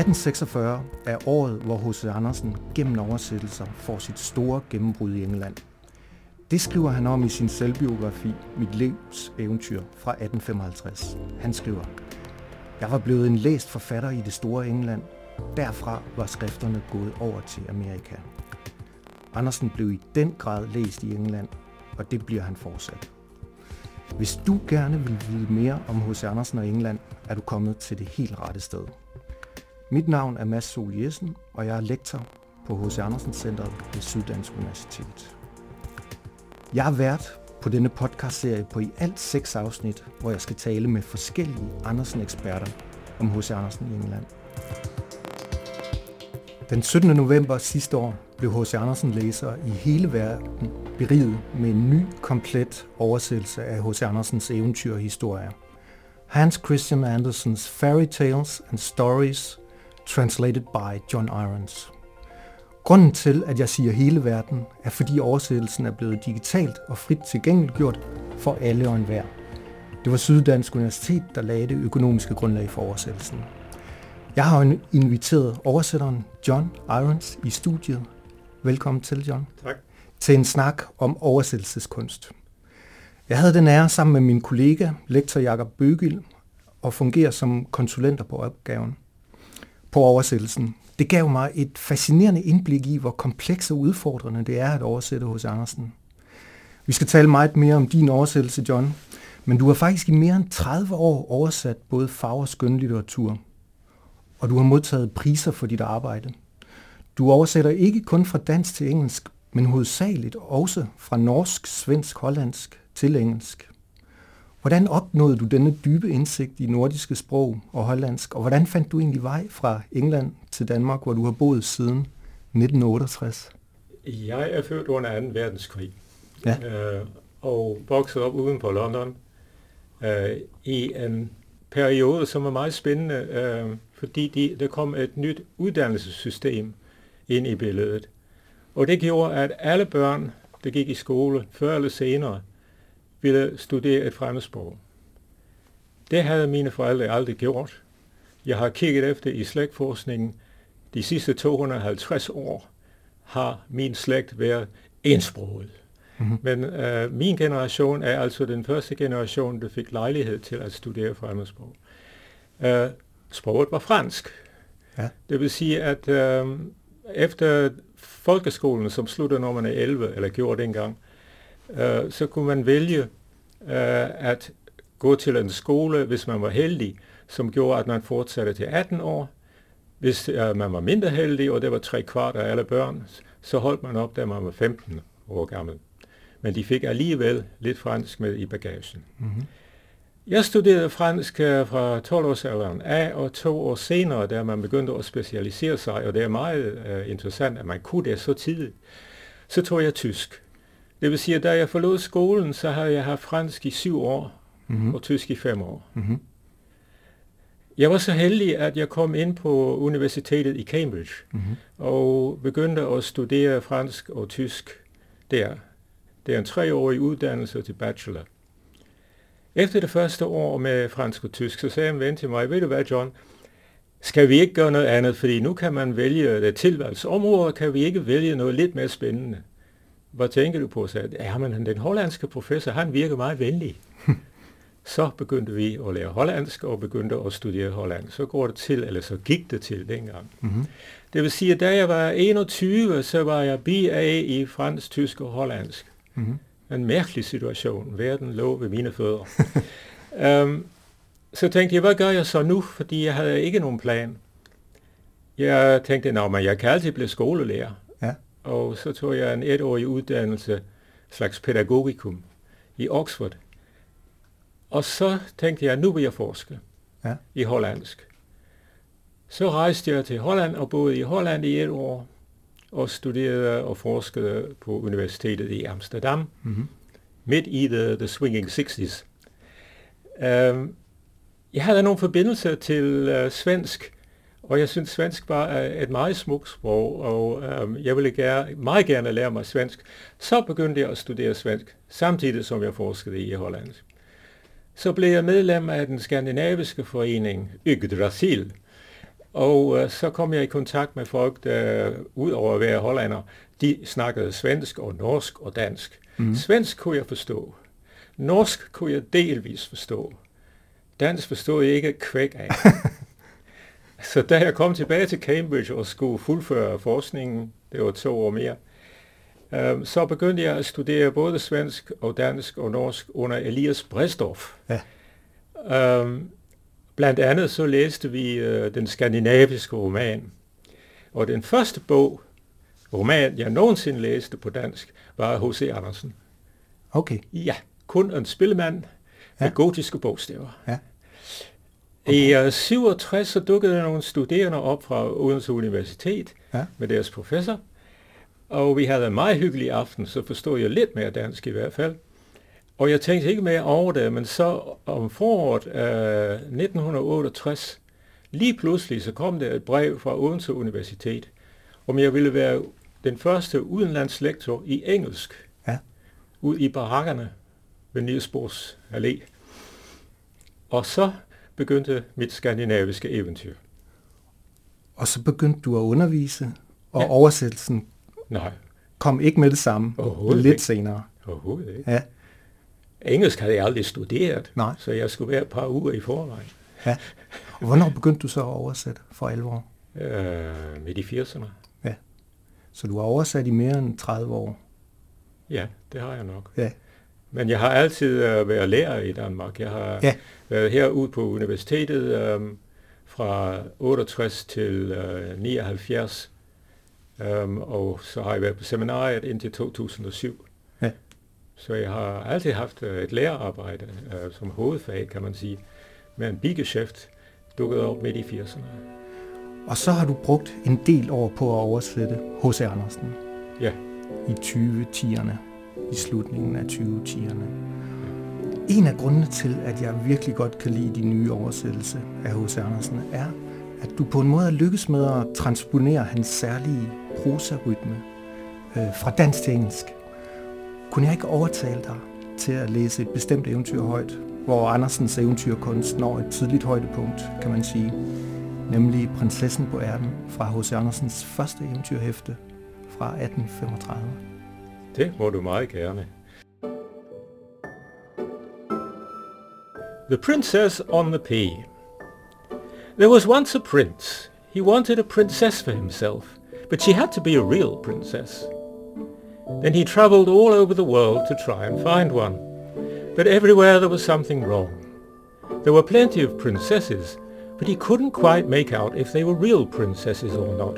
1846 er året, hvor H.C. Andersen gennem oversættelser får sit store gennembrud i England. Det skriver han om i sin selvbiografi Mit livs eventyr fra 1855. Han skriver, Jeg var blevet en læst forfatter i det store England. Derfra var skrifterne gået over til Amerika. Andersen blev i den grad læst i England, og det bliver han fortsat. Hvis du gerne vil vide mere om H.C. Andersen og England, er du kommet til det helt rette sted. Mit navn er Mads Sol Jessen, og jeg er lektor på H.C. Andersen Centeret ved Syddansk Universitet. Jeg er vært på denne podcastserie på i alt seks afsnit, hvor jeg skal tale med forskellige Andersen-eksperter om H.C. Andersen i England. Den 17. november sidste år blev H.C. Andersen læser i hele verden beriget med en ny, komplet oversættelse af H.C. Andersens eventyrhistorier. Hans Christian Andersens Fairy Tales and Stories translated by John Irons. Grunden til, at jeg siger hele verden, er fordi oversættelsen er blevet digitalt og frit tilgængeliggjort for alle og enhver. Det var Syddansk Universitet, der lagde det økonomiske grundlag for oversættelsen. Jeg har inviteret oversætteren John Irons i studiet. Velkommen til, John. Tak. Til en snak om oversættelseskunst. Jeg havde den ære sammen med min kollega, lektor Jakob Bøgild, og fungerer som konsulenter på opgaven på oversættelsen. Det gav mig et fascinerende indblik i, hvor komplekse og udfordrende det er at oversætte hos Andersen. Vi skal tale meget mere om din oversættelse, John, men du har faktisk i mere end 30 år oversat både fag- og skønlitteratur, og du har modtaget priser for dit arbejde. Du oversætter ikke kun fra dansk til engelsk, men hovedsageligt også fra norsk, svensk, hollandsk til engelsk. Hvordan opnåede du denne dybe indsigt i nordiske sprog og hollandsk, og hvordan fandt du egentlig vej fra England til Danmark, hvor du har boet siden 1968? Jeg er født under 2. verdenskrig ja. øh, og vokset op uden på London øh, i en periode, som er meget spændende, øh, fordi de, der kom et nyt uddannelsessystem ind i billedet. Og det gjorde, at alle børn, der gik i skole før eller senere, ville studere et fremmedsprog. Det havde mine forældre aldrig gjort. Jeg har kigget efter i slægtforskningen. De sidste 250 år har min slægt været ensproget. Mm-hmm. Men øh, min generation er altså den første generation, der fik lejlighed til at studere fremmedsprog. Øh, sproget var fransk. Ja. Det vil sige, at øh, efter folkeskolen, som sluttede når man er 11, eller gjorde dengang, øh, så kunne man vælge øh, at gå til en skole, hvis man var heldig, som gjorde, at man fortsatte til 18 år. Hvis øh, man var mindre heldig, og det var tre kvart af alle børn, så holdt man op, da man var 15 år gammel. Men de fik alligevel lidt fransk med i bagagen. Mm-hmm. Jeg studerede fransk øh, fra 12-årsalderen af, og to år senere, da man begyndte at specialisere sig, og det er meget uh, interessant, at man kunne det så tidligt, så tog jeg tysk. Det vil sige, at da jeg forlod skolen, så havde jeg haft fransk i syv år, mm-hmm. og tysk i fem år. Mm-hmm. Jeg var så heldig, at jeg kom ind på universitetet i Cambridge, mm-hmm. og begyndte at studere fransk og tysk der. Det er en treårig uddannelse til bachelor. Efter det første år med fransk og tysk, så sagde en ven til mig, ved du hvad John, skal vi ikke gøre noget andet, fordi nu kan man vælge det tilvalgsområde, kan vi ikke vælge noget lidt mere spændende. Hvad tænker du på? Så ja, men den hollandske professor, han virker meget venlig. så begyndte vi at lære hollandsk og begyndte at studere hollandsk. Så går det til, eller så gik det til dengang. Mm-hmm. Det vil sige, at da jeg var 21, så var jeg BA i fransk, tysk og hollandsk. Mm-hmm. En mærkelig situation. Verden lå ved mine fødder. um, så tænkte jeg, hvad gør jeg så nu? Fordi jeg havde ikke nogen plan. Jeg tænkte, at jeg kan altid blive skolelærer og så tog jeg en etårig uddannelse, slags pædagogikum, i Oxford. Og så tænkte jeg, nu vil jeg forske ja. i hollandsk. Så rejste jeg til Holland og boede i Holland i et år, og studerede og forskede på universitetet i Amsterdam, mm-hmm. midt i the, the swinging 60s. Um, øhm, jeg havde nogle forbindelser til uh, svensk, og jeg synes, svensk var et meget smukt sprog, og øhm, jeg ville gerne, meget gerne lære mig svensk. Så begyndte jeg at studere svensk, samtidig som jeg forskede i Holland. Så blev jeg medlem af den skandinaviske forening Yggdrasil, Og uh, så kom jeg i kontakt med folk, der ud over at være hollander, de snakkede svensk og norsk og dansk. Mm. Svensk kunne jeg forstå. Norsk kunne jeg delvis forstå. Dansk forstod jeg ikke kvæk af. så da jeg kom tilbage til Cambridge og skulle fuldføre forskningen, det var to år mere, um, så begyndte jeg at studere både svensk og dansk og norsk under Elias Brestoff. Ja. Um, blandt andet så læste vi uh, den skandinaviske roman. Og den første bog, roman, jeg nogensinde læste på dansk, var H.C. Andersen. Okay. Ja, kun en spillemand ja. med gotiske bogstaver. Ja. I uh, 67 så dukkede der nogle studerende op fra Odense Universitet ja. med deres professor, og vi havde en meget hyggelig aften, så forstod jeg lidt mere dansk i hvert fald. Og jeg tænkte ikke mere over det, men så om foråret af 1968, lige pludselig så kom der et brev fra Odense Universitet, om jeg ville være den første udenlandslektor i engelsk, ja. ud i barakkerne ved Nielsborgs Allé. Og så begyndte mit skandinaviske eventyr. Og så begyndte du at undervise, og ja. oversættelsen Nej. kom ikke med det samme, lidt ikke. senere. Overhovedet ikke. Ja. Engelsk havde jeg aldrig studeret, Nej. så jeg skulle være et par uger i forvejen. Ja. Og hvornår begyndte du så at oversætte for alvor? Øh, midt i 80'erne. Ja. Så du har oversat i mere end 30 år? Ja, det har jeg nok. Ja. Men jeg har altid uh, været lærer i Danmark. Jeg har ja. været herude på universitetet um, fra 68 til uh, 79, um, og så har jeg været på seminariet indtil 2007. Ja. Så jeg har altid haft et lærerarbejde uh, som hovedfag, kan man sige. Men bigeschæft dukkede op midt i 80'erne. Og så har du brugt en del år på at oversætte H.C. Andersen. Ja. I 2010'erne i slutningen af 2010'erne. En af grundene til, at jeg virkelig godt kan lide de nye oversættelse af H.C. Andersen, er, at du på en måde er lykkes med at transponere hans særlige prosarytme øh, fra dansk til engelsk. Kunne jeg ikke overtale dig til at læse et bestemt eventyr højt, hvor Andersens eventyrkunst når et tidligt højdepunkt, kan man sige, nemlig Prinsessen på ærten fra H.C. Andersens første eventyrhæfte fra 1835. Det må du meget gerne. The Princess on the Pea There was once a prince. He wanted a princess for himself, but she had to be a real princess. Then he travelled all over the world to try and find one. But everywhere there was something wrong. There were plenty of princesses, but he couldn't quite make out if they were real princesses or not.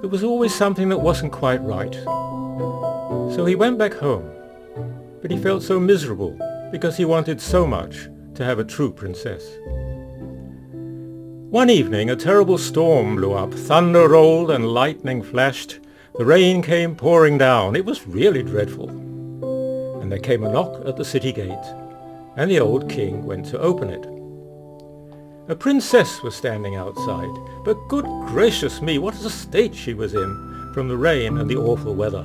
There was always something that wasn't quite right. So he went back home. But he felt so miserable because he wanted so much to have a true princess. One evening a terrible storm blew up, thunder rolled and lightning flashed. The rain came pouring down. It was really dreadful. And there came a knock at the city gate, and the old king went to open it. A princess was standing outside, but good gracious me, what a state she was in from the rain and the awful weather.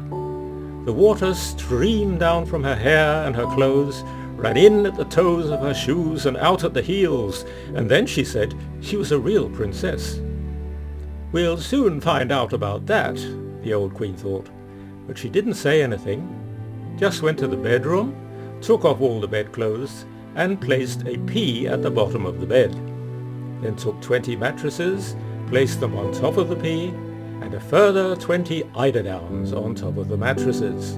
The water streamed down from her hair and her clothes, ran in at the toes of her shoes and out at the heels, and then she said she was a real princess. We'll soon find out about that, the old queen thought, but she didn't say anything, just went to the bedroom, took off all the bedclothes, and placed a pea at the bottom of the bed. Then took 20 mattresses, placed them on top of the pea, and a further 20 eiderdowns on top of the mattresses.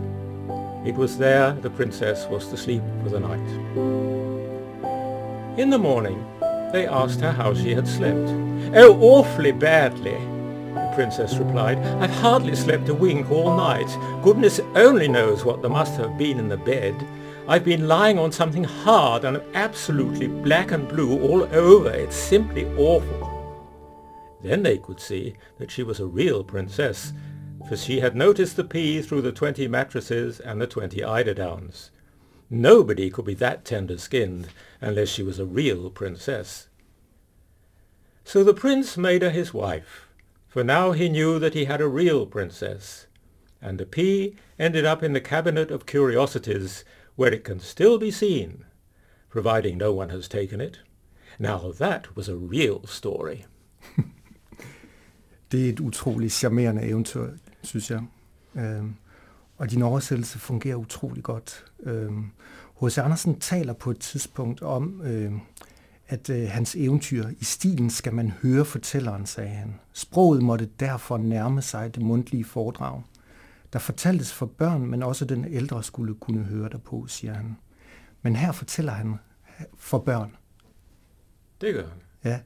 It was there the princess was to sleep for the night. In the morning, they asked her how she had slept. Oh, awfully badly, the princess replied. I've hardly slept a wink all night. Goodness only knows what there must have been in the bed. I've been lying on something hard and am absolutely black and blue all over. It's simply awful. Then they could see that she was a real princess, for she had noticed the pea through the twenty mattresses and the twenty eiderdowns. Nobody could be that tender-skinned unless she was a real princess. So the prince made her his wife, for now he knew that he had a real princess, and the pea ended up in the cabinet of curiosities, where it can still be seen, providing no one has taken it. Now that was a real story. Det er et utroligt charmerende eventyr, synes jeg. Øhm, og din oversættelse fungerer utrolig godt. Øhm, H.C. Andersen taler på et tidspunkt om, øh, at øh, hans eventyr i stilen skal man høre fortælleren, sagde han. Sproget måtte derfor nærme sig det mundtlige foredrag. Der fortaltes for børn, men også den ældre skulle kunne høre derpå, siger han. Men her fortæller han for børn. Det gør han. Ja.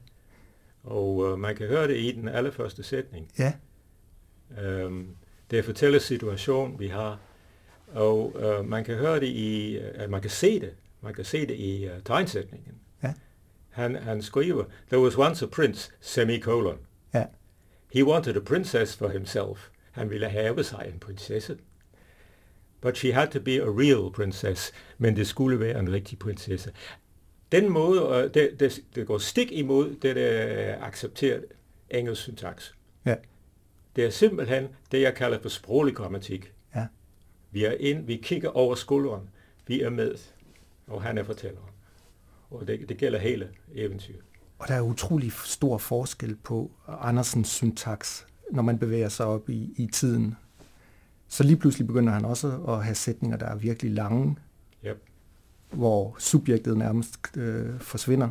Og øh, man kan høre det i den allerførste sætning. Ja. Øhm, det er fortællersituation, vi har. Og øh, man kan høre det i, øh, man kan se det, man kan se det i uh, tegnsætningen. Ja. Han, han skriver, there was once a prince, semicolon. Ja. He wanted a princess for himself. Han ville have sig en prinsesse. But she had to be a real princess. Men det skulle være en rigtig prinsesse. Den måde, det, det, det går stik imod det, der er accepteret engelsk syntaks. Ja. Det er simpelthen det, jeg kalder for sproglig grammatik. Ja. Vi er ind, vi kigger over skulderen, vi er med, og han er fortælleren. Og det, det gælder hele eventyret. Og der er utrolig stor forskel på Andersens syntaks, når man bevæger sig op i, i tiden. Så lige pludselig begynder han også at have sætninger, der er virkelig lange, yep. Hvor subjektet nærmest øh, forsvinder.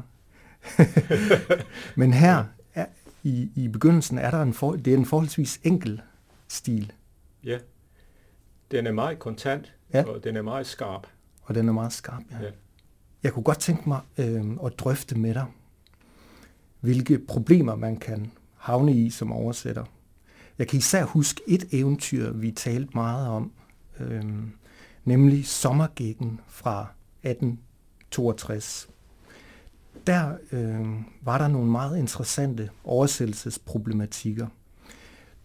Men her er, i, i begyndelsen er der en, for, det er en forholdsvis enkel stil. Ja, den er meget kontant, ja. og den er meget skarp. Og den er meget skarp, ja. ja. Jeg kunne godt tænke mig øh, at drøfte med dig, hvilke problemer man kan havne i som oversætter. Jeg kan især huske et eventyr, vi talte meget om, øh, nemlig Sommergækken fra 1862. Der øh, var der nogle meget interessante oversættelsesproblematikker.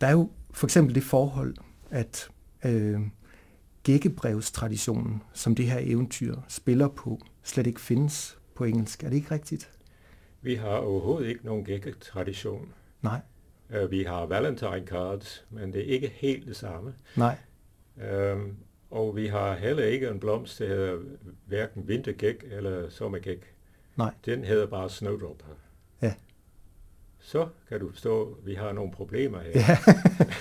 Der er jo for eksempel det forhold, at øh, gækkebrevstraditionen, som det her eventyr spiller på, slet ikke findes på engelsk. Er det ikke rigtigt? Vi har overhovedet ikke nogen gækketradition. Nej. Uh, vi har valentine cards, men det er ikke helt det samme. Nej. Um, og vi har heller ikke en blomst, der hedder hverken vintergæk eller sommergæk. Nej. Den hedder bare snowdrop. Ja. Så kan du forstå, at vi har nogle problemer her. Ja.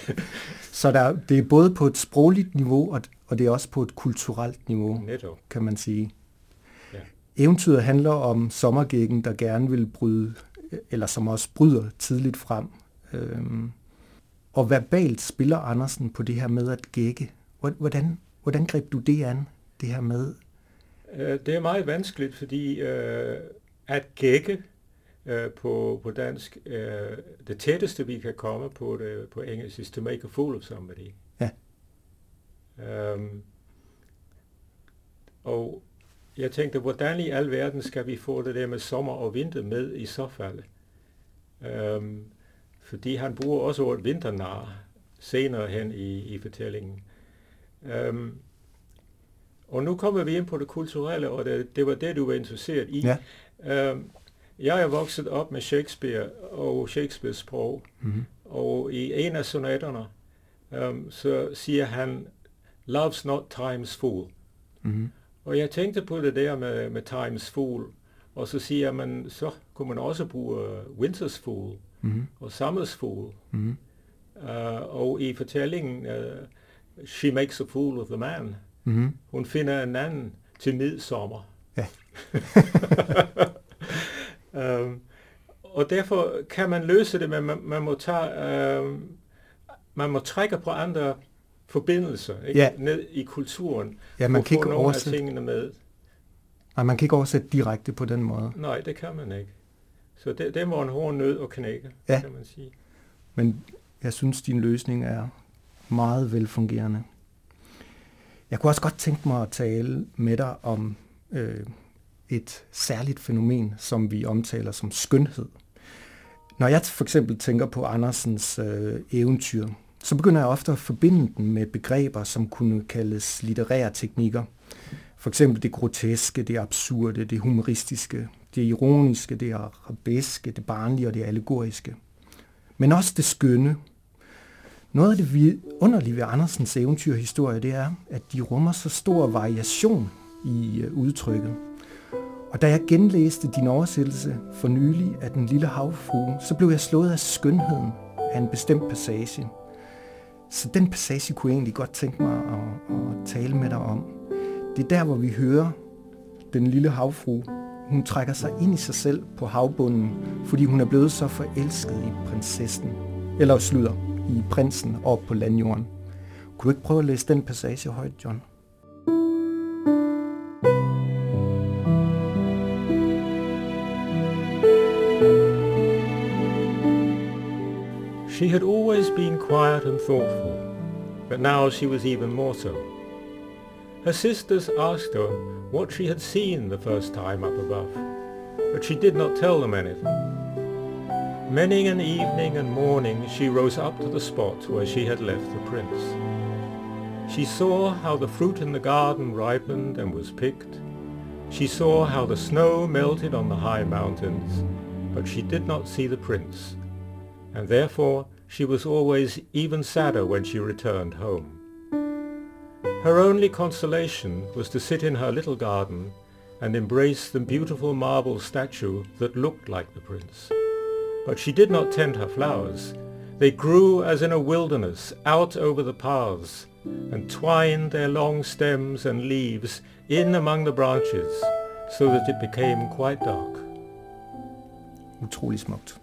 Så der, det er både på et sprogligt niveau, og, og det er også på et kulturelt niveau, Netop. kan man sige. Ja. Eventyret handler om sommergækken, der gerne vil bryde, eller som også bryder tidligt frem. Øhm, og verbalt spiller Andersen på det her med at gække. Hvordan, hvordan greb du det an, det her med? Det er meget vanskeligt, fordi øh, at gække øh, på, på dansk, øh, det tætteste vi kan komme på det på engelsk, is to make a fool of somebody. Ja. Um, og jeg tænkte, hvordan i al verden skal vi få det der med sommer og vinter med i så fald? Um, fordi han bruger også ordet vinternar senere hen i, i fortællingen. Um, og nu kommer vi ind på det kulturelle, og det, det var det, du var interesseret i. Ja. Um, jeg er vokset op med Shakespeare og Shakespeares sprog, mm-hmm. og i en af sonatterne, um, så siger han, Love's not time's fool. Mm-hmm. Og jeg tænkte på det der med, med time's fool, og så siger man, så kunne man også bruge winter's fool mm-hmm. og summer's fool. Mm-hmm. Uh, og i fortællingen, uh, She makes a fool of the man. Mm-hmm. Hun finder en anden til midsommer. Ja. um, og derfor kan man løse det, men man, man må tage, um, man må trække på andre forbindelser ikke? Ja. ned i kulturen. Ja, man kan ikke oversætte. tingene med. Nej, man kan ikke oversætte direkte på den måde. Nej, det kan man ikke. Så det, det må en hård nød at knække, Ja. kan man sige. Men jeg synes, din løsning er meget velfungerende. Jeg kunne også godt tænke mig at tale med dig om øh, et særligt fænomen, som vi omtaler som skønhed. Når jeg for eksempel tænker på Andersens øh, eventyr, så begynder jeg ofte at forbinde den med begreber, som kunne kaldes litterære teknikker. For eksempel det groteske, det absurde, det humoristiske, det ironiske, det arabeske, det barnlige og det allegoriske. Men også det skønne. Noget af det underlige ved Andersens eventyrhistorie, det er, at de rummer så stor variation i øh, udtrykket. Og da jeg genlæste din oversættelse for nylig af Den lille havfrue, så blev jeg slået af skønheden af en bestemt passage. Så den passage kunne jeg egentlig godt tænke mig at, at tale med dig om. Det er der, hvor vi hører den lille havfru. Hun trækker sig ind i sig selv på havbunden, fordi hun er blevet så forelsket i prinsessen. Eller slutter, i prinsen op på landjorden. Kunne du ikke prøve at læse den passage højt, John? She had always been quiet and thoughtful, but now she was even more so. Her sisters asked her what she had seen the first time up above, but she did not tell them anything. Many an evening and morning she rose up to the spot where she had left the prince. She saw how the fruit in the garden ripened and was picked. She saw how the snow melted on the high mountains, but she did not see the prince, and therefore she was always even sadder when she returned home. Her only consolation was to sit in her little garden and embrace the beautiful marble statue that looked like the prince. But she did not tend her flowers. They grew as in a wilderness out over the paths and twined their long stems and leaves in among the branches so that it became quite dark. Utrolig smukt.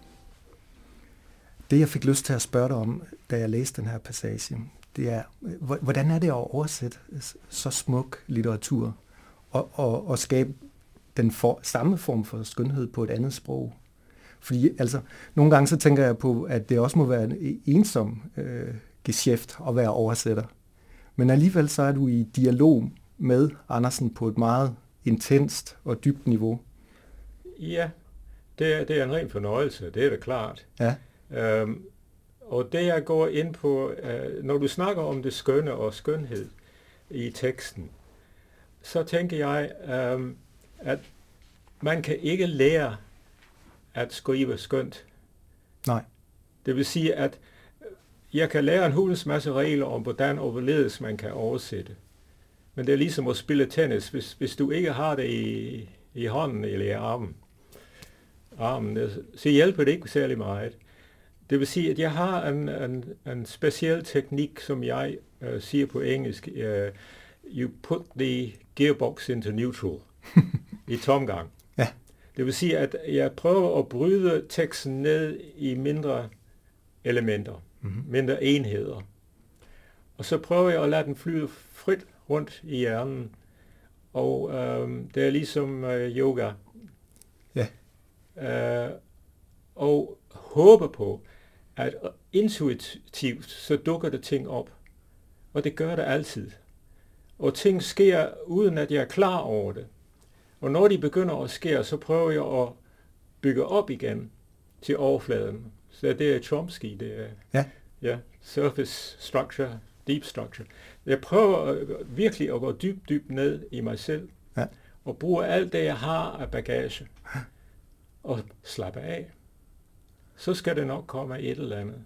Det, jeg fik lyst til at spørge dig om, da jeg læste den her passage, det er, hvordan er det at oversætte så smuk litteratur og, og, og skabe den for, samme form for skønhed på et andet sprog? Fordi altså, nogle gange så tænker jeg på, at det også må være en ensom øh, geschæft at være oversætter. Men alligevel så er du i dialog med Andersen på et meget intenst og dybt niveau. Ja, det er, det er en ren fornøjelse, det er da klart. Ja. Øhm, og det jeg går ind på, øh, når du snakker om det skønne og skønhed i teksten, så tænker jeg, øh, at man kan ikke lære at skrive skønt. Nej. Det vil sige, at jeg kan lære en hulens masse regler om, hvordan overledes man kan oversætte. Men det er ligesom at spille tennis. Hvis, hvis du ikke har det i, i hånden eller i armen, armen, så hjælper det ikke særlig meget. Det vil sige, at jeg har en, en, en speciel teknik, som jeg uh, siger på engelsk. Uh, you put the gearbox into neutral i tomgang. Det vil sige, at jeg prøver at bryde teksten ned i mindre elementer, mm-hmm. mindre enheder. Og så prøver jeg at lade den flyde frit rundt i hjernen. Og uh, det er ligesom uh, yoga. Ja. Uh, og håbe på, at intuitivt, så dukker der ting op. Og det gør det altid. Og ting sker, uden at jeg er klar over det. Og når de begynder at ske, så prøver jeg at bygge op igen til overfladen. Så det er Chomsky, det er ja. Ja, surface structure, deep structure. Jeg prøver virkelig at gå dybt, dybt ned i mig selv. Ja. Og bruge alt det, jeg har af bagage. Og slappe af så skal det nok komme et eller andet.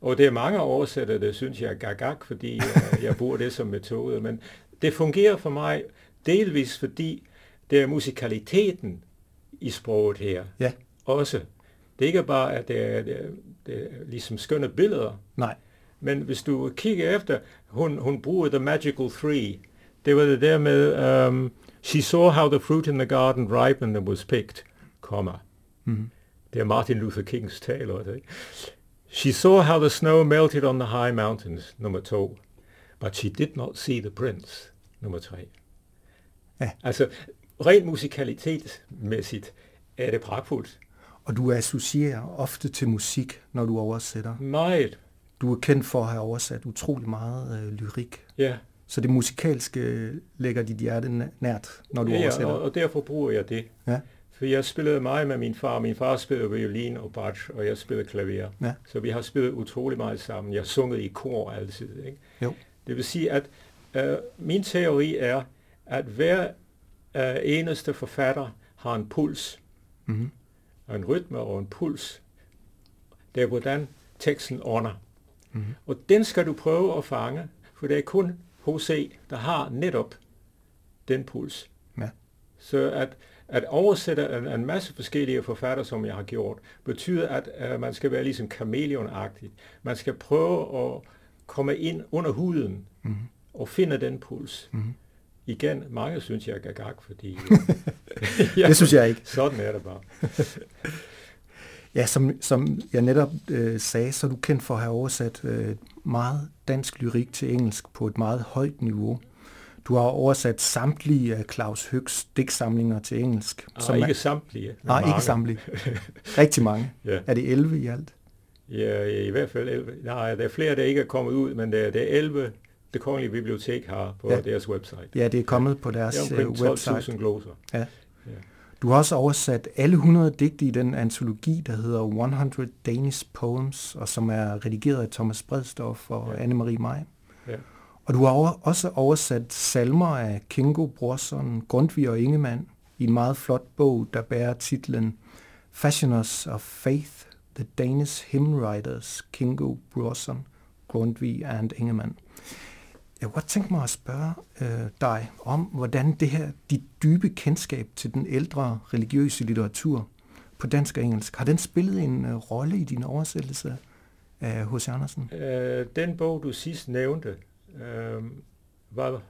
Og det er mange oversætter, det synes jeg er gagak, fordi jeg, jeg bruger det som metode, men det fungerer for mig delvis, fordi det er musikaliteten i sproget her. Ja. Også. Det er ikke bare, at det er, det er, det er ligesom skønne billeder. Nej. Men hvis du kigger efter, hun, hun bruger The Magical Three. Det var det der med, um, she saw how the fruit in the garden ripened and was picked, komma. Mm-hmm. Det er Martin Luther Kings taler. Ikke? She saw how the snow melted on the high mountains, nummer to. But she did not see the prince, nummer tre. Ja. Altså, rent musikalitetmæssigt er det pragtfuldt. Og du associerer ofte til musik, når du oversætter. Meget. Du er kendt for at have oversat utrolig meget øh, lyrik. Ja. Så det musikalske lægger dit hjerte nært, når du ja, oversætter. og, og derfor bruger jeg det. Ja. For jeg spillede meget med min far. Min far spillede violin og batch, og jeg spillede klaver. Ja. Så vi har spillet utrolig meget sammen. Jeg sunget i kor altid. Ikke? Jo. Det vil sige, at øh, min teori er, at hver øh, eneste forfatter har en puls, mm-hmm. og en rytme og en puls. Det er, hvordan teksten ånder. Mm-hmm. Og den skal du prøve at fange, for det er kun H.C., der har netop den puls. Ja. Så at at oversætte en, en masse forskellige forfatter, som jeg har gjort, betyder, at uh, man skal være ligesom kameleonagtig. Man skal prøve at komme ind under huden mm-hmm. og finde den puls. Mm-hmm. Igen, mange synes jeg er gag, fordi... ja, det synes jeg ikke. Sådan er det bare. ja, som, som jeg netop øh, sagde, så er du kendt for at have oversat øh, meget dansk lyrik til engelsk på et meget højt niveau. Du har oversat samtlige af Claus Høgs digtsamlinger til engelsk. Ah, som ikke er, samtlige. Nej, mange. ikke samtlige. Rigtig mange. ja. Er det 11 i alt? Ja, i hvert fald 11. Nej, der er flere, der ikke er kommet ud, men det er, det er 11, det kongelige bibliotek har på ja. deres website. Ja, det er kommet på deres er øh, website. gloser. Ja. ja. Du har også oversat alle 100 digte i den antologi, der hedder 100 Danish Poems, og som er redigeret af Thomas Bredstorff og ja. Anne-Marie Maj. Ja. Og du har også oversat salmer af Kingo Brorson, Grundtvig og Ingemann i en meget flot bog, der bærer titlen Fashioners of Faith, The Danish Hymn Writers, Kingo Brorson, Grundtvig and Ingemann. Jeg kunne godt tænke mig at spørge øh, dig om, hvordan det her, dit dybe kendskab til den ældre religiøse litteratur på dansk og engelsk, har den spillet en øh, rolle i din oversættelse af H.C. Andersen? Øh, den bog, du sidst nævnte, øh, var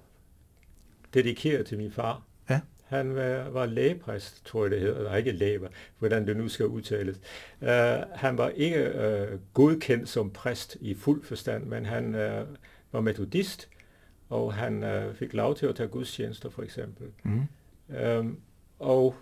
dedikeret til min far. Ja. Han var, var lægepræst, tror jeg det hedder, eller ikke læge, hvordan det nu skal udtales. Uh, han var ikke uh, godkendt som præst i fuld forstand, men han uh, var metodist, og han uh, fik lov til at tage gudstjenester for eksempel. Mm. Um, og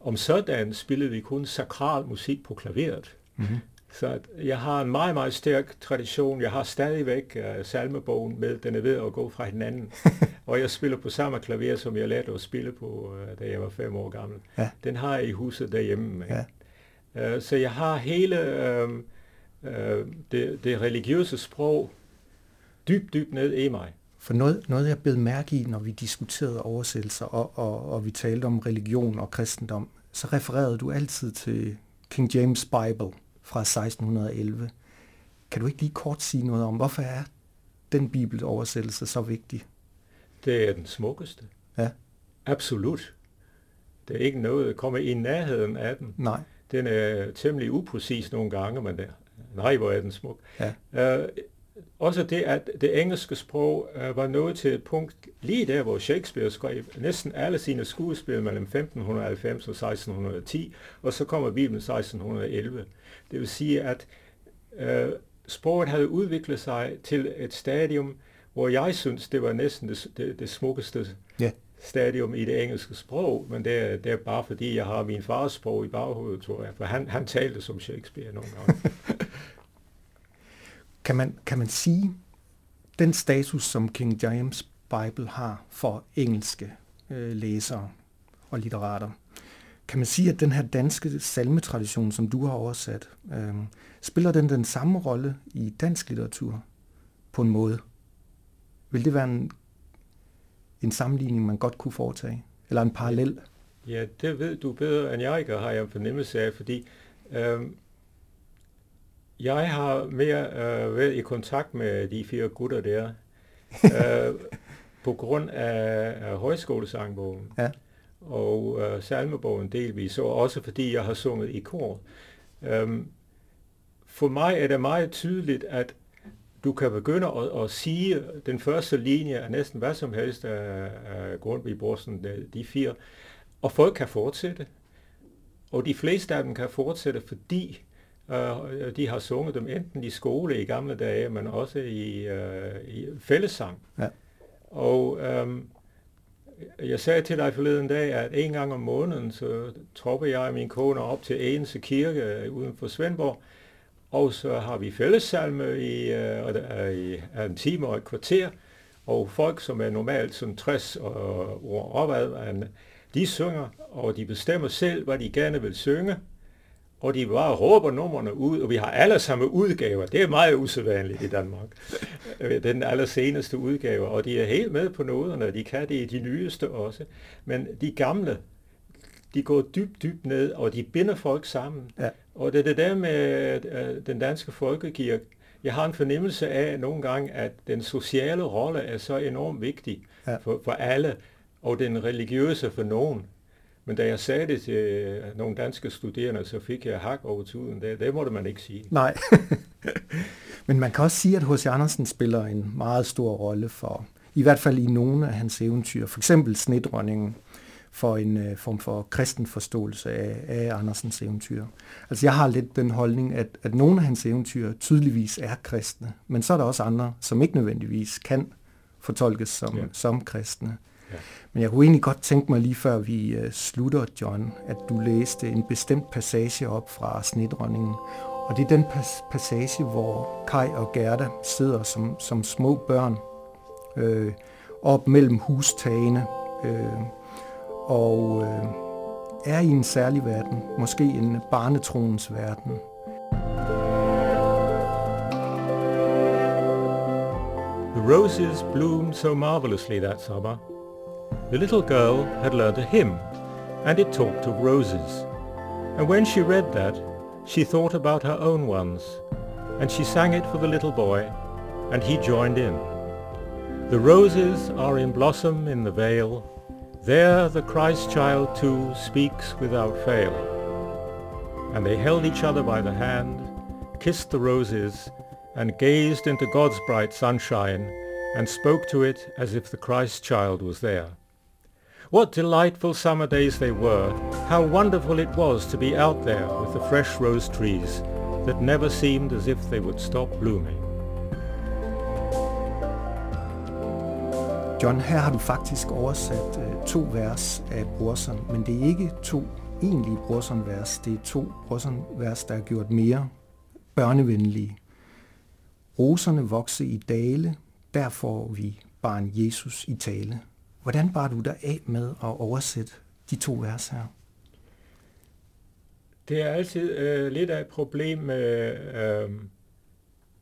om sådan spillede vi kun sakral musik på klaveret. Mm-hmm. Så jeg har en meget, meget stærk tradition. Jeg har stadigvæk uh, salmebogen med. Den er ved at gå fra hinanden. og jeg spiller på samme klaver, som jeg lærte at spille på, uh, da jeg var fem år gammel. Ja. Den har jeg i huset derhjemme. Ja. Uh, så jeg har hele uh, uh, det, det religiøse sprog dybt, dybt ned i mig. For noget, noget jeg blev mærke i, når vi diskuterede oversættelser, og, og, og vi talte om religion og kristendom, så refererede du altid til King James Bible fra 1611. Kan du ikke lige kort sige noget om, hvorfor er den bibeloversættelse så vigtig? Det er den smukkeste. Ja. Absolut. Det er ikke noget, der kommer i nærheden af den. Nej. Den er temmelig upræcis nogle gange, men nej, hvor er den smuk. Ja. Uh, også det, at det engelske sprog uh, var nået til et punkt lige der, hvor Shakespeare skrev næsten alle sine skuespil mellem 1590 og 1610, og så kommer Bibelen 1611. Det vil sige, at uh, sproget havde udviklet sig til et stadium, hvor jeg synes, det var næsten det, det, det smukkeste yeah. stadium i det engelske sprog, men det er, det er bare fordi, jeg har min fars sprog i baghovedet, tror jeg, for han, han talte som Shakespeare nogle gange. kan, man, kan man sige, den status, som King James Bible har for engelske øh, læsere og litterater, kan man sige, at den her danske salmetradition, som du har oversat, øh, spiller den den samme rolle i dansk litteratur på en måde? Vil det være en, en sammenligning, man godt kunne foretage? Eller en parallel? Ja, det ved du bedre end jeg gør, har jeg fornemmelse af, fordi øh, jeg har mere øh, været i kontakt med de fire gutter der, øh, på grund af, af højskolesangbogen. Ja og øh, salmebogen delvis, og også fordi jeg har sunget i kor. Øhm, for mig er det meget tydeligt, at du kan begynde at, at sige den første linje af næsten hvad som helst af, af Grundtvig, Borsen, de fire, og folk kan fortsætte. Og de fleste af dem kan fortsætte, fordi uh, de har sunget dem enten i skole i gamle dage, men også i, uh, i fællessang. Ja. Og um, jeg sagde til dig forleden dag, at en gang om måneden, så tropper jeg og min kone op til Ense Kirke uden for Svendborg, og så har vi fællessalme i, uh, i en time og et kvarter, og folk, som er normalt sådan 60 år opad, de synger, og de bestemmer selv, hvad de gerne vil synge, og de bare råber numrene ud, og vi har alle samme udgaver. Det er meget usædvanligt i Danmark. Den allerseneste udgave, og de er helt med på noderne, de kan det i de nyeste også. Men de gamle, de går dybt, dybt ned, og de binder folk sammen. Ja. Og det er det der med uh, den danske folkekirke. Jeg har en fornemmelse af nogle gange, at den sociale rolle er så enormt vigtig ja. for, for alle, og den religiøse for nogen. Men da jeg sagde det til øh, nogle danske studerende, så fik jeg hak over tuden. Det, det måtte man ikke sige. Nej. Men man kan også sige, at H.C. Andersen spiller en meget stor rolle for, i hvert fald i nogle af hans eventyr. For eksempel Snedronningen for en uh, form for kristen forståelse af, af Andersens eventyr. Altså jeg har lidt den holdning, at, at nogle af hans eventyr tydeligvis er kristne, men så er der også andre, som ikke nødvendigvis kan fortolkes som, ja. som kristne. Ja. Men jeg kunne egentlig godt tænke mig lige før vi øh, slutter, John, at du læste en bestemt passage op fra Snedronningen. Og det er den pas- passage, hvor Kai og Gerda sidder som, som små børn øh, op mellem hustagene øh, og øh, er i en særlig verden, måske en barnetroens verden. The roses bloomed so marvelously that summer. The little girl had learned a hymn, and it talked of roses. And when she read that, she thought about her own ones, and she sang it for the little boy, and he joined in. The roses are in blossom in the vale, there the Christ child too speaks without fail. And they held each other by the hand, kissed the roses, and gazed into God's bright sunshine, and spoke to it as if the Christ child was there. What delightful summer days they were. How wonderful it was to be out there with the fresh rose trees that never seemed as if they would stop blooming. John, her har du faktisk oversat uh, to vers af Brorson, men det er ikke to egentlige Brorson-vers. Det er to Brorson-vers, der er gjort mere børnevenlige. Roserne vokse i dale, der får vi barn Jesus i tale. Hvordan bar du dig af med at oversætte de to vers her? Det er altid øh, lidt af et problem med, øh,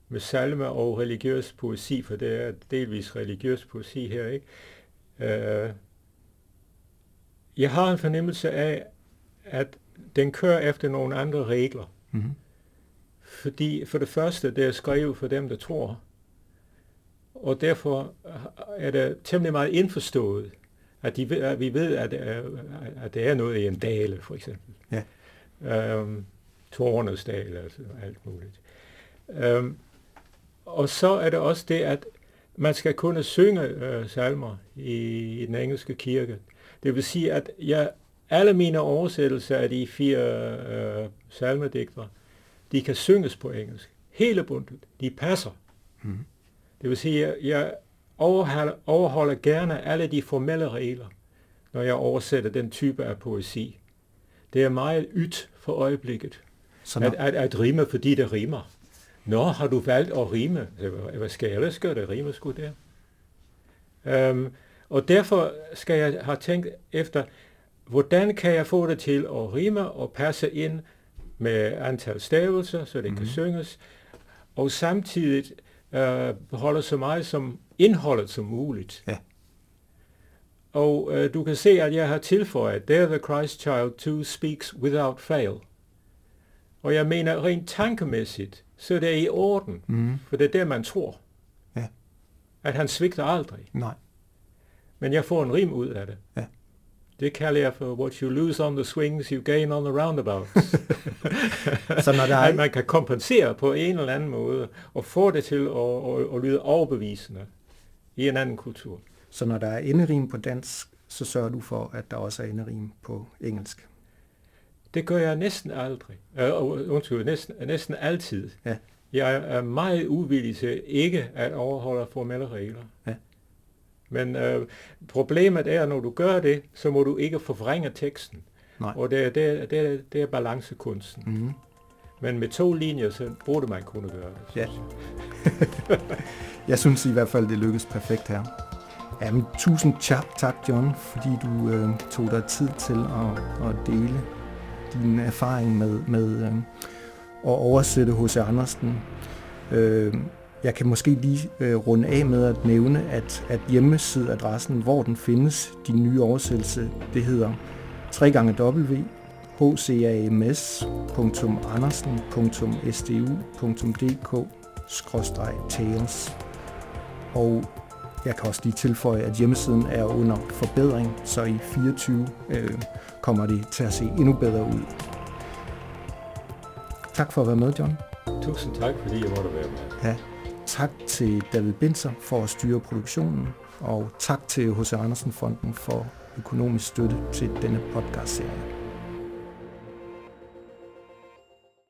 med salme og religiøs poesi, for det er delvis religiøs poesi her, ikke? Øh, jeg har en fornemmelse af, at den kører efter nogle andre regler. Mm-hmm. Fordi for det første, det er skrevet for dem, der tror og derfor er det temmelig meget indforstået, at, de at vi ved, at, at det er noget i en dale, for eksempel. Ja. Øhm, Tårnes dale, altså alt muligt. Øhm, og så er det også det, at man skal kunne synge øh, salmer i, i den engelske kirke. Det vil sige, at jeg, alle mine oversættelser af de fire øh, salmedigtere, de kan synges på engelsk. Hele bundet. De passer. Mm. Det vil sige, at jeg overholder, overholder gerne alle de formelle regler, når jeg oversætter den type af poesi. Det er meget ydt for øjeblikket. At, at, at rime, fordi det rimer. Nå, har du valgt at rime? Hvad skal jeg ellers gøre? Det rimer sgu der. Um, og derfor skal jeg have tænkt efter, hvordan kan jeg få det til at rime og passe ind med antal stavelser, så det mm-hmm. kan mhm. synges, og samtidig øh, beholder så meget som indholdet som muligt. Ja. Og øh, du kan se, at jeg har tilføjet, There the Christ Child too speaks without fail. Og jeg mener rent tankemæssigt, så det er i orden, mm. for det er det, man tror. Ja. At han svigter aldrig. Nej. Men jeg får en rim ud af det. Ja. Det kalder jeg for what you lose on the swings, you gain on the roundabouts. så når der er... At man kan kompensere på en eller anden måde, og få det til at, at, at lyde overbevisende i en anden kultur. Så når der er enderim på dansk, så sørger du for, at der også er enderim på engelsk? Det gør jeg næsten aldrig. Uh, undskyld, næsten, næsten altid. Ja. Jeg er meget uvillig til ikke at overholde formelle regler. Ja. Men øh, problemet er, at når du gør det, så må du ikke forvrænge teksten. Nej. Og det, det, det, det er balancekunsten. Mm-hmm. Men med to linjer, så burde man kunne gøre det. Ja. jeg synes i hvert fald, det lykkes perfekt her. Jamen, tusind tak, tak John, fordi du øh, tog dig tid til at, at dele din erfaring med, med øh, at oversætte H.C. Andersen. Øh, jeg kan måske lige øh, runde af med at nævne, at, at hjemmesideadressen, hvor den findes, de nye oversættelse, det hedder www.hcams.andersen.stu.dk tales Og Jeg kan også lige tilføje, at hjemmesiden er under forbedring, så i 24 øh, kommer det til at se endnu bedre ud. Tak for at være med, John. Tusind tak, fordi jeg måtte være med. Ja, tak til David Binser for at styre produktionen, og tak til H.C. Andersen Fonden for økonomisk støtte til denne podcast-serie.